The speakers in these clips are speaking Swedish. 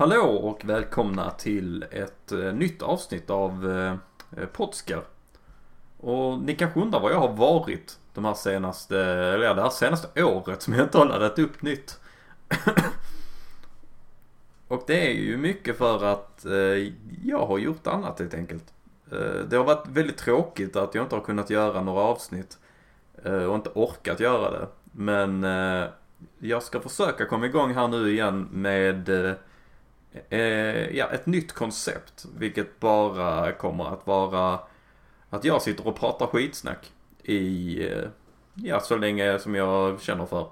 Hallå och välkomna till ett eh, nytt avsnitt av eh, Podskar. Och ni kanske undrar var jag har varit de här senaste, eller ja, det här senaste året som jag inte har laddat upp nytt. och det är ju mycket för att eh, jag har gjort annat helt enkelt. Eh, det har varit väldigt tråkigt att jag inte har kunnat göra några avsnitt eh, och inte orkat göra det. Men eh, jag ska försöka komma igång här nu igen med eh, eh, ja, ett nytt koncept. Vilket bara kommer att vara att jag sitter och pratar skitsnack i, eh, ja, så länge som jag känner för.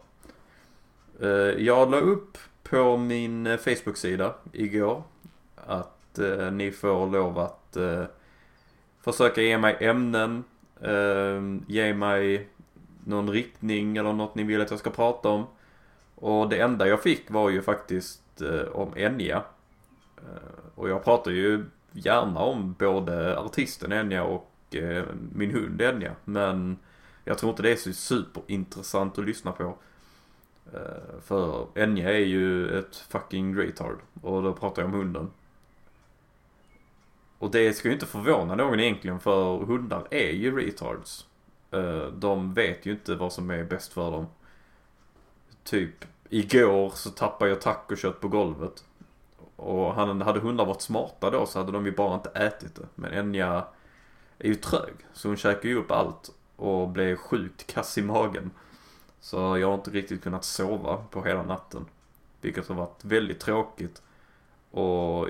Eh, jag la upp på min Facebook-sida igår att eh, ni får lov att eh, försöka ge mig ämnen, eh, ge mig någon riktning eller något ni vill att jag ska prata om. Och det enda jag fick var ju faktiskt Eh, om Enya. Eh, och jag pratar ju gärna om både artisten Enya och eh, min hund Enya. Men jag tror inte det är så superintressant att lyssna på. För Enya är ju ett fucking retard. Och då pratar jag om hunden. Och det ska ju inte förvåna någon egentligen för hundar är ju retards. De vet ju inte vad som är bäst för dem. Typ igår så tappade jag tacokött på golvet. Och han, hade hundar varit smarta då så hade de ju bara inte ätit det. Men Enya är ju trög. Så hon käkar ju upp allt och blev sjukt kass i magen. Så jag har inte riktigt kunnat sova på hela natten. Vilket har varit väldigt tråkigt. Och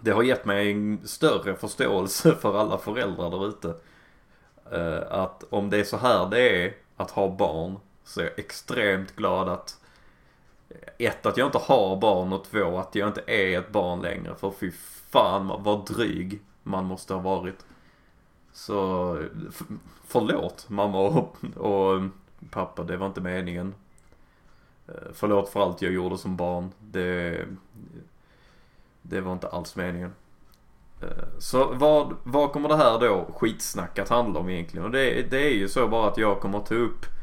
det har gett mig en större förståelse för alla föräldrar där ute. Eh, att om det är så här det är att ha barn så jag är extremt glad att ett, att jag inte har barn och två, att jag inte är ett barn längre. För fy fan vad dryg man måste ha varit. Så förlåt mamma och, och pappa, det var inte meningen. Eh, förlåt för allt jag gjorde som barn. Det, det var inte alls meningen. Eh, så vad, vad kommer det här då skitsnack att handla om egentligen? Och det, det är ju så bara att jag kommer ta upp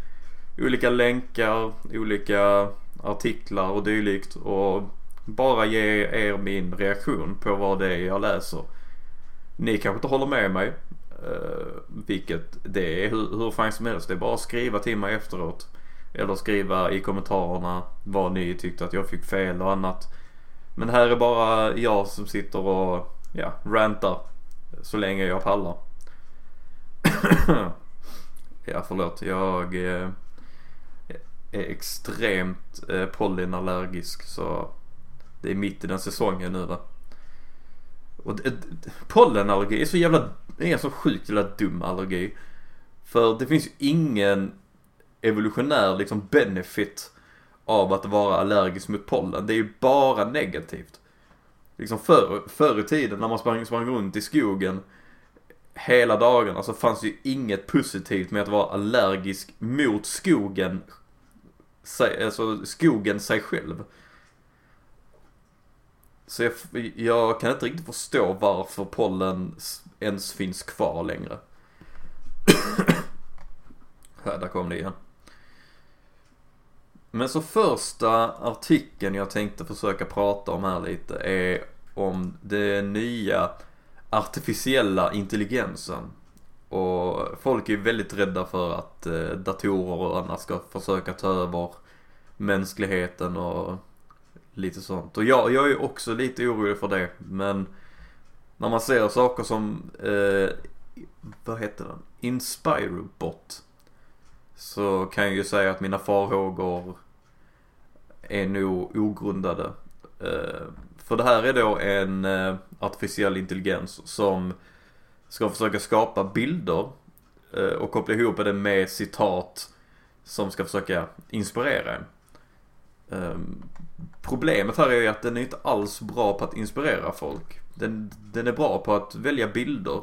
olika länkar, olika artiklar och dylikt och bara ge er min reaktion på vad det är jag läser. Ni kanske inte håller med mig. Eh, vilket det är hur, hur fan som helst. Det är bara att skriva till mig efteråt. Eller skriva i kommentarerna vad ni tyckte att jag fick fel och annat. Men här är bara jag som sitter och ja, rantar. Så länge jag pallar. ja förlåt. Jag eh, är extremt eh, pollenallergisk så det är mitt i den säsongen nu va. Och det, pollenallergi är så jävla, det är en så sjukt jävla dum allergi. För det finns ju ingen evolutionär liksom benefit av att vara allergisk mot pollen. Det är ju bara negativt. Liksom förr, förr i tiden när man sprang, sprang runt i skogen hela dagarna så fanns det ju inget positivt med att vara allergisk mot skogen sig, alltså skogen sig själv. Så jag, jag, kan inte riktigt förstå varför pollen ens finns kvar längre. Här, där kom det igen. Men så första artikeln jag tänkte försöka prata om här lite är om den nya artificiella intelligensen. Och folk är ju väldigt rädda för att eh, datorer och annat ska försöka ta över mänskligheten och lite sånt. Och jag, jag är också lite orolig för det. Men när man ser saker som, eh, vad heter den? Inspirobot. Så kan jag ju säga att mina farhågor är nog ogrundade. Eh, för det här är då en eh, artificiell intelligens som ska försöka skapa bilder eh, och koppla ihop det med citat som ska försöka inspirera en. Ehm, problemet här är ju att den är inte alls bra på att inspirera folk. Den, den är bra på att välja bilder.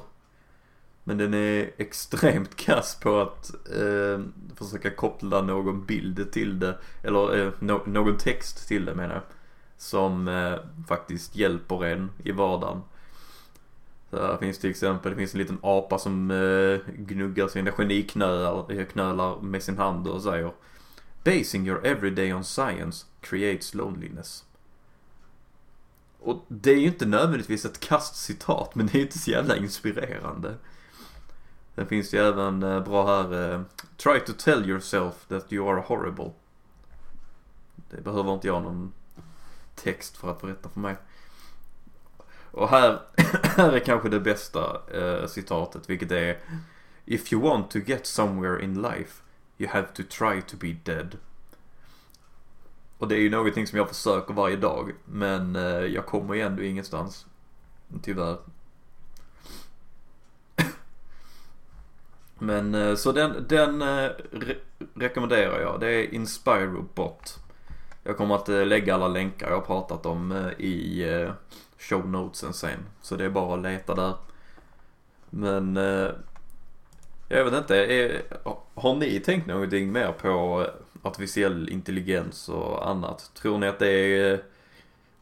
Men den är extremt kass på att eh, försöka koppla någon bild till det. Eller eh, no någon text till det menar jag. Som eh, faktiskt hjälper en i vardagen. Där här finns till exempel, det finns en liten apa som eh, gnuggar sina geniknölar eh, med sin hand och säger Basing your everyday on science creates loneliness. Och det är ju inte nödvändigtvis ett kastcitat men det är ju inte så jävla inspirerande. Sen finns det ju även eh, bra här, eh, Try to tell yourself that you are horrible. Det behöver inte jag någon text för att berätta för mig. Och här, här är kanske det bästa eh, citatet vilket är If you want to get somewhere in life you have to try to be dead. Och det är ju någonting som jag försöker varje dag men eh, jag kommer ju ändå ingenstans. Tyvärr. Men eh, så den, den eh, re rekommenderar jag. Det är Inspirobot. Jag kommer att eh, lägga alla länkar jag har pratat om eh, i eh, show notesen sen. Så det är bara att leta där. Men jag vet inte, är, har ni tänkt någonting mer på artificiell intelligens och annat? Tror ni att det är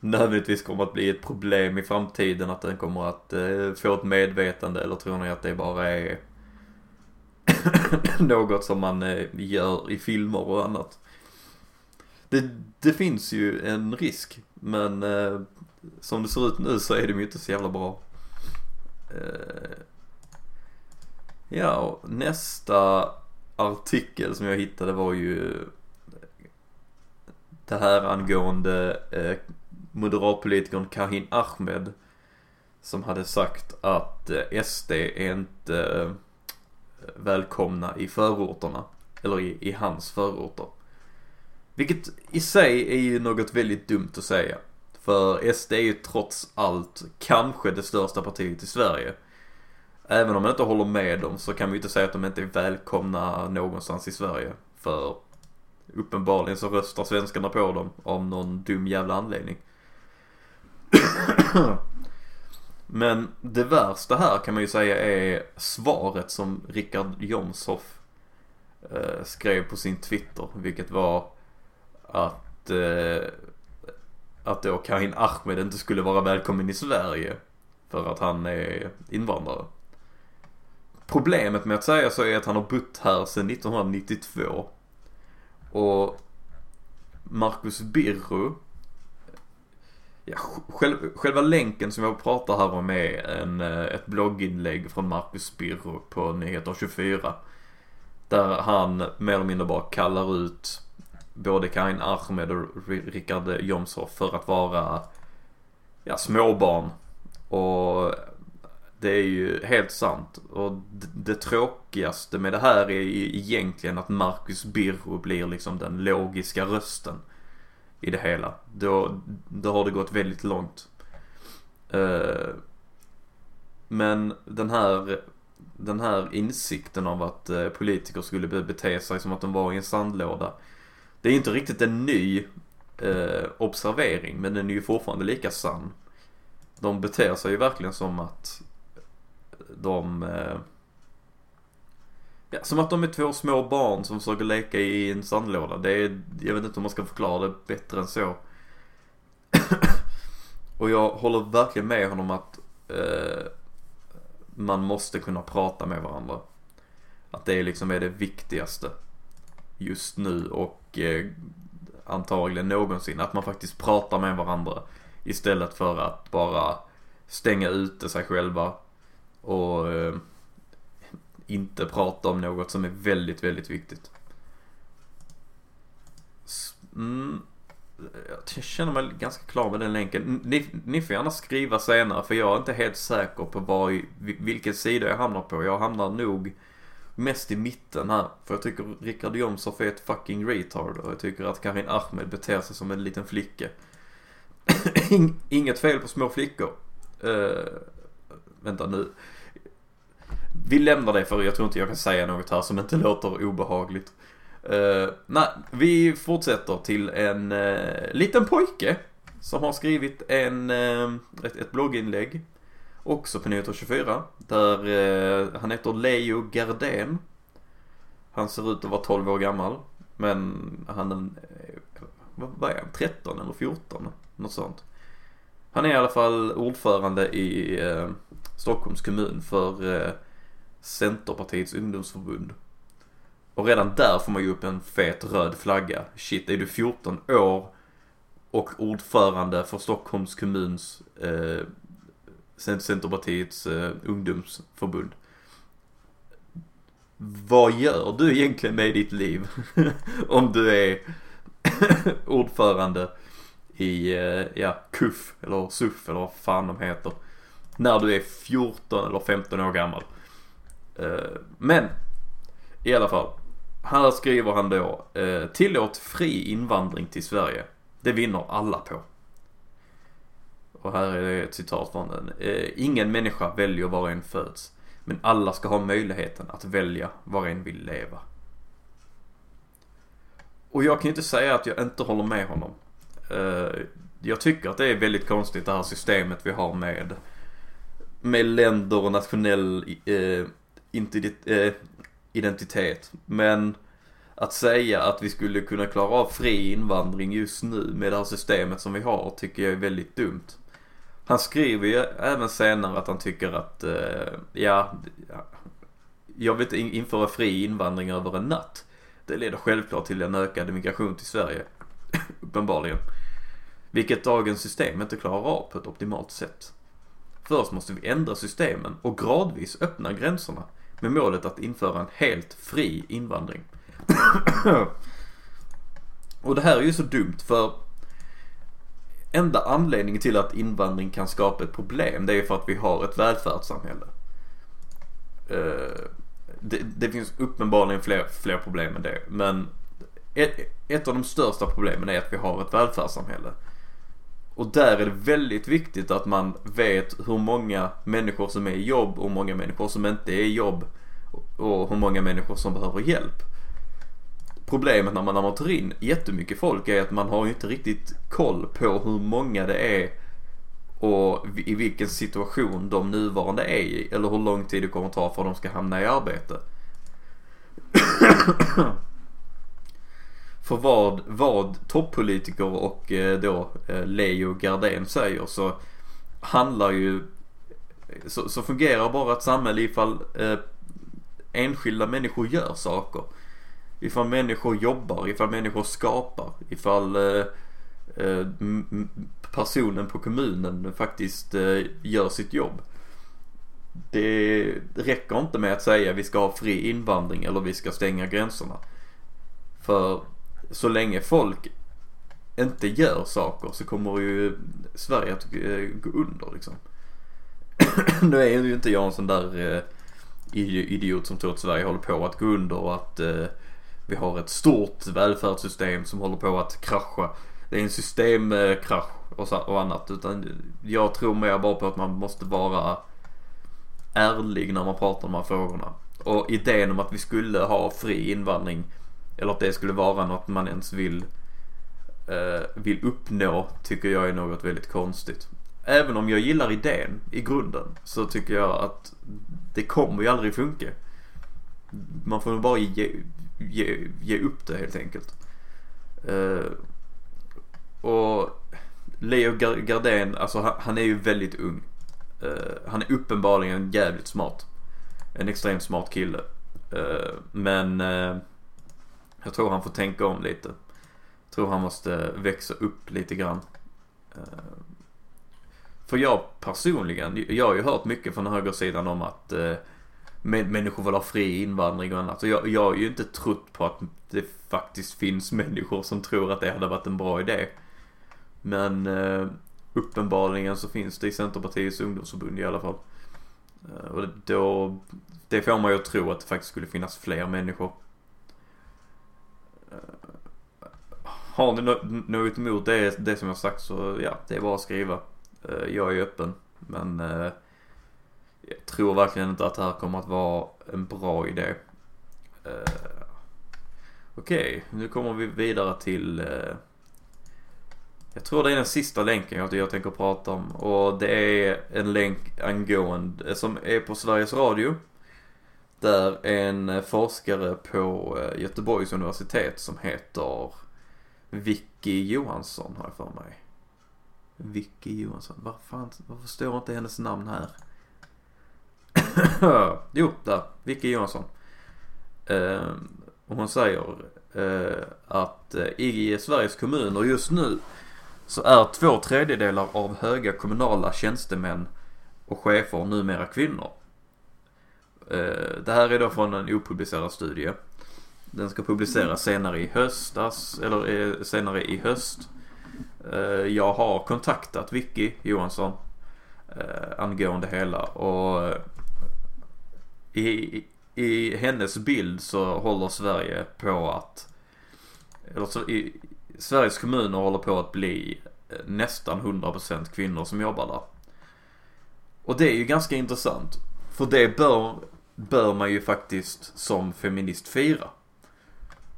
nödvändigtvis kommer att bli ett problem i framtiden att den kommer att få ett medvetande eller tror ni att det bara är något som man gör i filmer och annat. Det, det finns ju en risk men eh, som det ser ut nu så är de ju inte så jävla bra. Eh, ja, och nästa artikel som jag hittade var ju det här angående eh, moderatpolitikern Kahin Ahmed som hade sagt att eh, SD är inte eh, välkomna i förorterna. Eller i, i hans förorter. Vilket i sig är ju något väldigt dumt att säga. För SD är ju trots allt kanske det största partiet i Sverige. Även om man inte håller med dem så kan vi ju inte säga att de inte är välkomna någonstans i Sverige. För uppenbarligen så röstar svenskarna på dem av någon dum jävla anledning. Men det värsta här kan man ju säga är svaret som Richard Jomshoff eh, skrev på sin Twitter. Vilket var att, eh, att då Karin Ahmed inte skulle vara välkommen i Sverige. För att han är invandrare. Problemet med att säga så är att han har bott här sedan 1992. Och Marcus Birro Ja, själv, själva länken som jag pratar här om är en, eh, ett blogginlägg från Marcus Birro på Nyheter 24. Där han mer eller mindre bara kallar ut både Karin Ahmed och Rickard Jomshoff för att vara ja, småbarn. Och det är ju helt sant. Och det, tråkigaste med det här är ju egentligen att Marcus Birro blir liksom den logiska rösten i det hela. Då, då har det gått väldigt långt. Eh, men den här, den här insikten av att eh, politiker skulle bete sig som att de var i en sandlåda. Det är inte riktigt en ny eh, observering men den är ju fortfarande lika sann. De beter sig ju verkligen som att de eh, Ja, som att de är två små barn som försöker leka i en sandlåda. Det är, jag vet inte om man ska förklara det bättre än så. och jag håller verkligen med honom att eh, man måste kunna prata med varandra. Att det liksom är det viktigaste just nu och eh, antagligen någonsin. Att man faktiskt pratar med varandra istället för att bara stänga ute sig själva och eh, inte prata om något som är väldigt, väldigt viktigt. Mm, jag känner mig ganska klar med den länken. Ni, ni får gärna skriva senare för jag är inte helt säker på var, vilken sida jag hamnar på. Jag hamnar nog mest i mitten här. För jag tycker Richard Jomshoff är ett fucking retard och jag tycker att Karin Ahmed beter sig som en liten flicka. Inget fel på små flickor. Uh, vänta nu. Vi lämnar det för jag tror inte jag kan säga något här som inte låter obehagligt. Uh, nej, vi fortsätter till en uh, liten pojke som har skrivit en, uh, ett, ett blogginlägg. Också på Nyheter 24. Där eh, han heter Leo Gardén. Han ser ut att vara 12 år gammal. Men han är, eh, vad är han, 13 eller 14? Något sånt. Han är i alla fall ordförande i eh, Stockholms kommun för eh, Centerpartiets ungdomsförbund. Och redan där får man ju upp en fet röd flagga. Shit, är du 14 år och och ordförande för Stockholms kommuns eh, Centerpartiets eh, ungdomsförbund. Vad gör du egentligen med ditt liv? Om du är ordförande i, eh, ja, KUF eller SUF eller vad fan de heter. När du är 14 eller 15 år gammal. Eh, men, i alla fall. Här skriver han då, eh, tillåt fri invandring till Sverige. Det vinner alla på. Och här är ett citat från den. Eh, ingen människa väljer var en föds. Men alla ska ha möjligheten att välja var en vill leva. Och jag kan ju inte säga att jag inte håller med honom. Eh, jag tycker att det är väldigt konstigt det här systemet vi har med med länder och nationell eh, eh, identitet. Men att säga att vi skulle kunna klara av fri invandring just nu med det här systemet som vi har tycker jag är väldigt dumt. Han skriver ju även senare att han tycker att, eh, ja, jag vill inte införa fri invandring över en natt. Det leder självklart till en ökad migration till Sverige. Uppenbarligen. Vilket dagens system inte klarar av på ett optimalt sätt. Först måste vi ändra systemen och gradvis öppna gränserna med målet att införa en helt fri invandring. och det här är ju så dumt för enda anledningen till att invandring kan skapa ett problem det är för att vi har ett välfärdssamhälle. Eh, det, det finns uppenbarligen fler, fler problem än det men ett, ett av de största problemen är att vi har ett välfärdssamhälle. Och där är det väldigt viktigt att man vet hur många människor som är i jobb och hur många människor som inte är i jobb. Och hur många människor som behöver hjälp. Problemet när man, när man tar in jättemycket folk är att man har inte riktigt koll på hur många det är och i vilken situation de nuvarande är i. Eller hur lång tid det kommer ta för att de ska hamna i arbete. För vad, vad toppolitiker och eh, då eh, Leo Gardén säger så handlar ju så, så fungerar bara ett samhälle ifall eh, enskilda människor gör saker. Ifall människor jobbar, ifall människor skapar, ifall eh, eh, personen på kommunen faktiskt eh, gör sitt jobb. Det räcker inte med att säga vi ska ha fri invandring eller vi ska stänga gränserna. För så länge folk inte gör saker så kommer ju Sverige att eh, gå under liksom. nu är ju inte jag en sån där eh, idiot som tror att Sverige håller på att gå under och att eh, vi har ett stort välfärdssystem som håller på att krascha. Det är en systemkrasch och, och annat. Utan jag tror mer bara på att man måste vara ärlig när man pratar om de här frågorna. Och idén om att vi skulle ha fri invandring eller att det skulle vara något man ens vill, eh, vill uppnå tycker jag är något väldigt konstigt. Även om jag gillar idén i grunden så tycker jag att det kommer ju aldrig funka. Man får nog bara ge, ge, ge upp det helt enkelt. Uh, och Leo Gardén, alltså han, han, är ju väldigt ung. Uh, han är uppenbarligen jävligt smart. En extremt smart kille. Uh, men uh, jag tror han får tänka om lite. Jag tror han måste växa upp lite grann. För jag personligen, jag har ju hört mycket från högersidan om att människor vill ha fri invandring och annat. Så jag, jag har ju inte trott på att det faktiskt finns människor som tror att det hade varit en bra idé. Men eh, uppenbarligen så finns det i Centerpartiets ungdomsförbund i alla fall. Eh, och då, det får man ju att tro att det faktiskt skulle finnas fler människor eh, har ni något emot det, det som jag sagt så ja, det är bara att skriva. Eh, jag är öppen. Men eh, jag tror verkligen inte att det här kommer att vara en bra idé. Uh, okej, okay, nu kommer vi vidare till eh, jag tror det är den sista länken jag, jag tänker prata om och det är en länk angående, eh, som är på Sveriges Radio. Där en forskare på Göteborgs universitet som heter Vicky Johansson har jag för mig. Vicky Johansson. Vad fan, varför står inte hennes namn här? jo, där. Vicky Johansson. Och hon säger uh, att uh, i Sveriges kommuner just nu så är två tredjedelar av höga kommunala tjänstemän och chefer numera kvinnor. Eh, det här är då från en opublicerad studie. Den ska publiceras senare i höstas, eller eh, senare i höst. Eh, jag har kontaktat Vicky Johansson angående hela och i, i hennes bild så håller Sverige på att, eller så i, Sveriges kommuner håller på att bli eh, nästan 100% kvinnor som jobbar där. Och det är ju ganska intressant. För det bör, bör man ju faktiskt som feminist fira.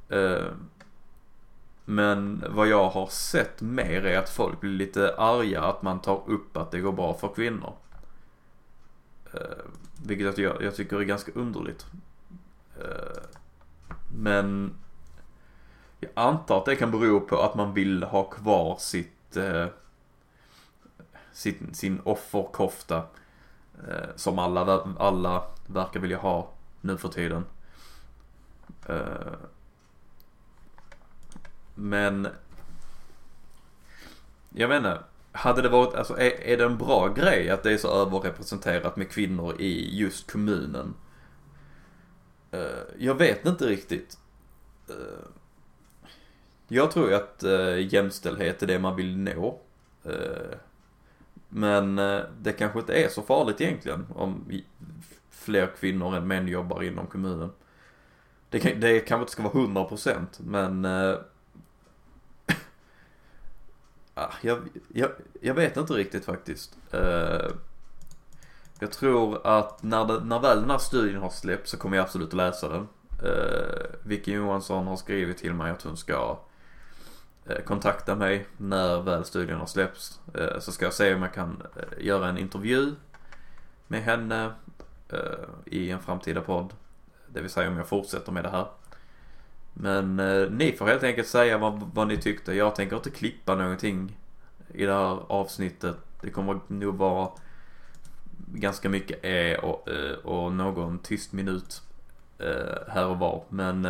Eh, men vad jag har sett mer är att folk blir lite arga att man tar upp att det går bra för kvinnor. Eh, vilket jag, jag tycker är ganska underligt. Eh, men jag antar att det kan bero på att man vill ha kvar sitt, eh, sin, sin offerkofta Eh, som alla, alla verkar vilja ha nu för tiden. Eh, men jag vet inte. Hade det varit, alltså är, är det en bra grej att det är så överrepresenterat med kvinnor i just kommunen? Uh, jag vet inte riktigt. Uh, jag tror ju att uh, jämställdhet är det man vill nå. Men det kanske inte är så farligt egentligen om fler kvinnor än män jobbar inom kommunen. Det, kan, det kanske inte ska vara 100% men jag, jag, jag, vet inte riktigt faktiskt. Eh, jag tror att när, det, när väl den här studien har släppts så kommer jag absolut att läsa den. Eh, Vicky Johansson har skrivit till mig att hon ska eh, kontakta mig när väl studien har släppts. Så ska jag se om jag kan göra en intervju med henne i en framtida podd. Det vill säga om jag fortsätter med det här. Men eh, ni får helt enkelt säga vad, vad ni tyckte. Jag tänker inte klippa någonting i det här avsnittet. Det kommer nog vara ganska mycket e och, eh, och någon tyst minut eh, här och var. Men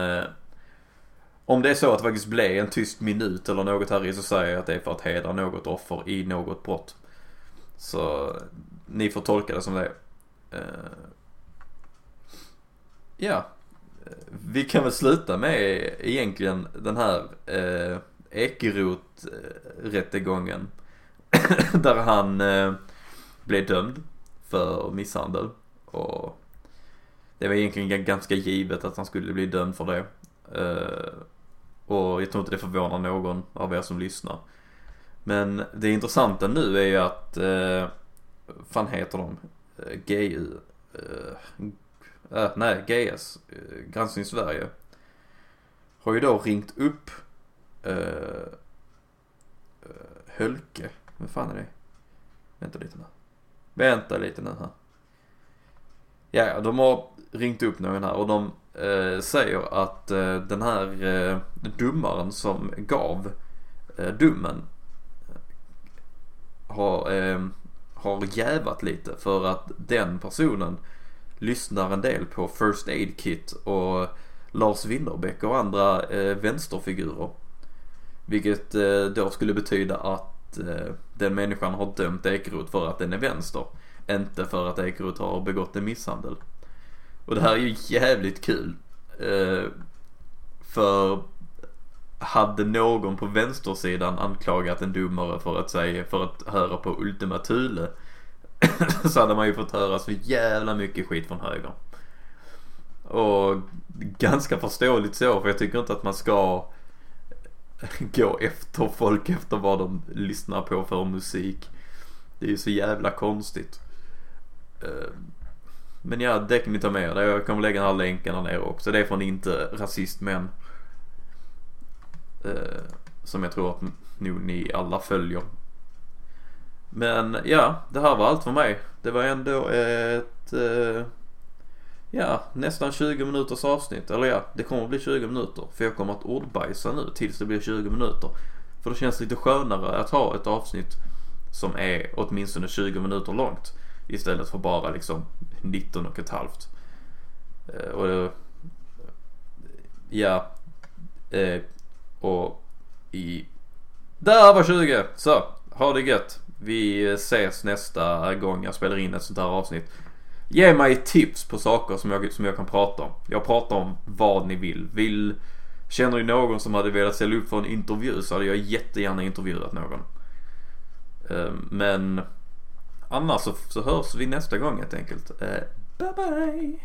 om det är så att det faktiskt blev en tyst minut eller något här i så säger jag att det är för att hedra något offer i något brott. Så ni får tolka det som det. Uh, ja. Vi kan väl sluta med egentligen den här eh, Ekeroth-rättegången. där han eh, blev dömd för misshandel. Och det var egentligen ganska givet att han skulle bli dömd för det. Eh, och jag tror inte det förvånar någon av er som lyssnar. Men det intressanta nu är ju att, eh, fan heter de? GU? Eh, äh, nej, GS, eh, Granskning Sverige. Har ju då ringt upp eh, eh, Hölke. Vem fan är det? Vänta lite nu. Vänta lite nu här. Ja, de har ringt upp någon här och de eh, säger att eh, den här eh, domaren som gav eh, domen eh, har, har jävat lite för att den personen lyssnar en del på First Aid Kit och Lars Winnerbäck och andra eh, vänsterfigurer. Vilket eh, då skulle betyda att eh, den människan har dömt Ekeroth för att den är vänster. Inte för att Ekeroth har begått en misshandel. Och det här är ju jävligt kul. Eh, för hade någon på vänstersidan anklagat en domare för att säga, för att höra på Ultima Thule så hade man ju fått höra så jävla mycket skit från höger. Och ganska förståeligt så, för jag tycker inte att man ska gå efter folk efter vad de lyssnar på för musik. Det är ju så jävla konstigt. Eh, men ja, det kan ni ta med er. Jag kommer lägga den här länken här nere också. Det är från inte rasistmän. Eh, som jag tror att nog ni alla följer. Men ja, det här var allt för mig. Det var ändå ett, eh, ja, nästan 20 minuters avsnitt. Eller ja, det kommer att bli 20 minuter. För jag kommer att ordbajsa nu tills det blir 20 minuter. För det känns lite skönare att ha ett avsnitt som är åtminstone 20 minuter långt. Istället för bara liksom 19 och ett halvt. Eh, och ja, eh, och i Där var 20! Så, ha det gött. Vi ses nästa gång jag spelar in ett sånt här avsnitt. Ge mig tips på saker som jag, som jag kan prata om. Jag pratar om vad ni vill. vill. Känner ni någon som hade velat ställa upp för en intervju så hade jag jättegärna intervjuat någon. Ehm, men annars så, så hörs vi nästa gång helt enkelt. Eh, bye bye!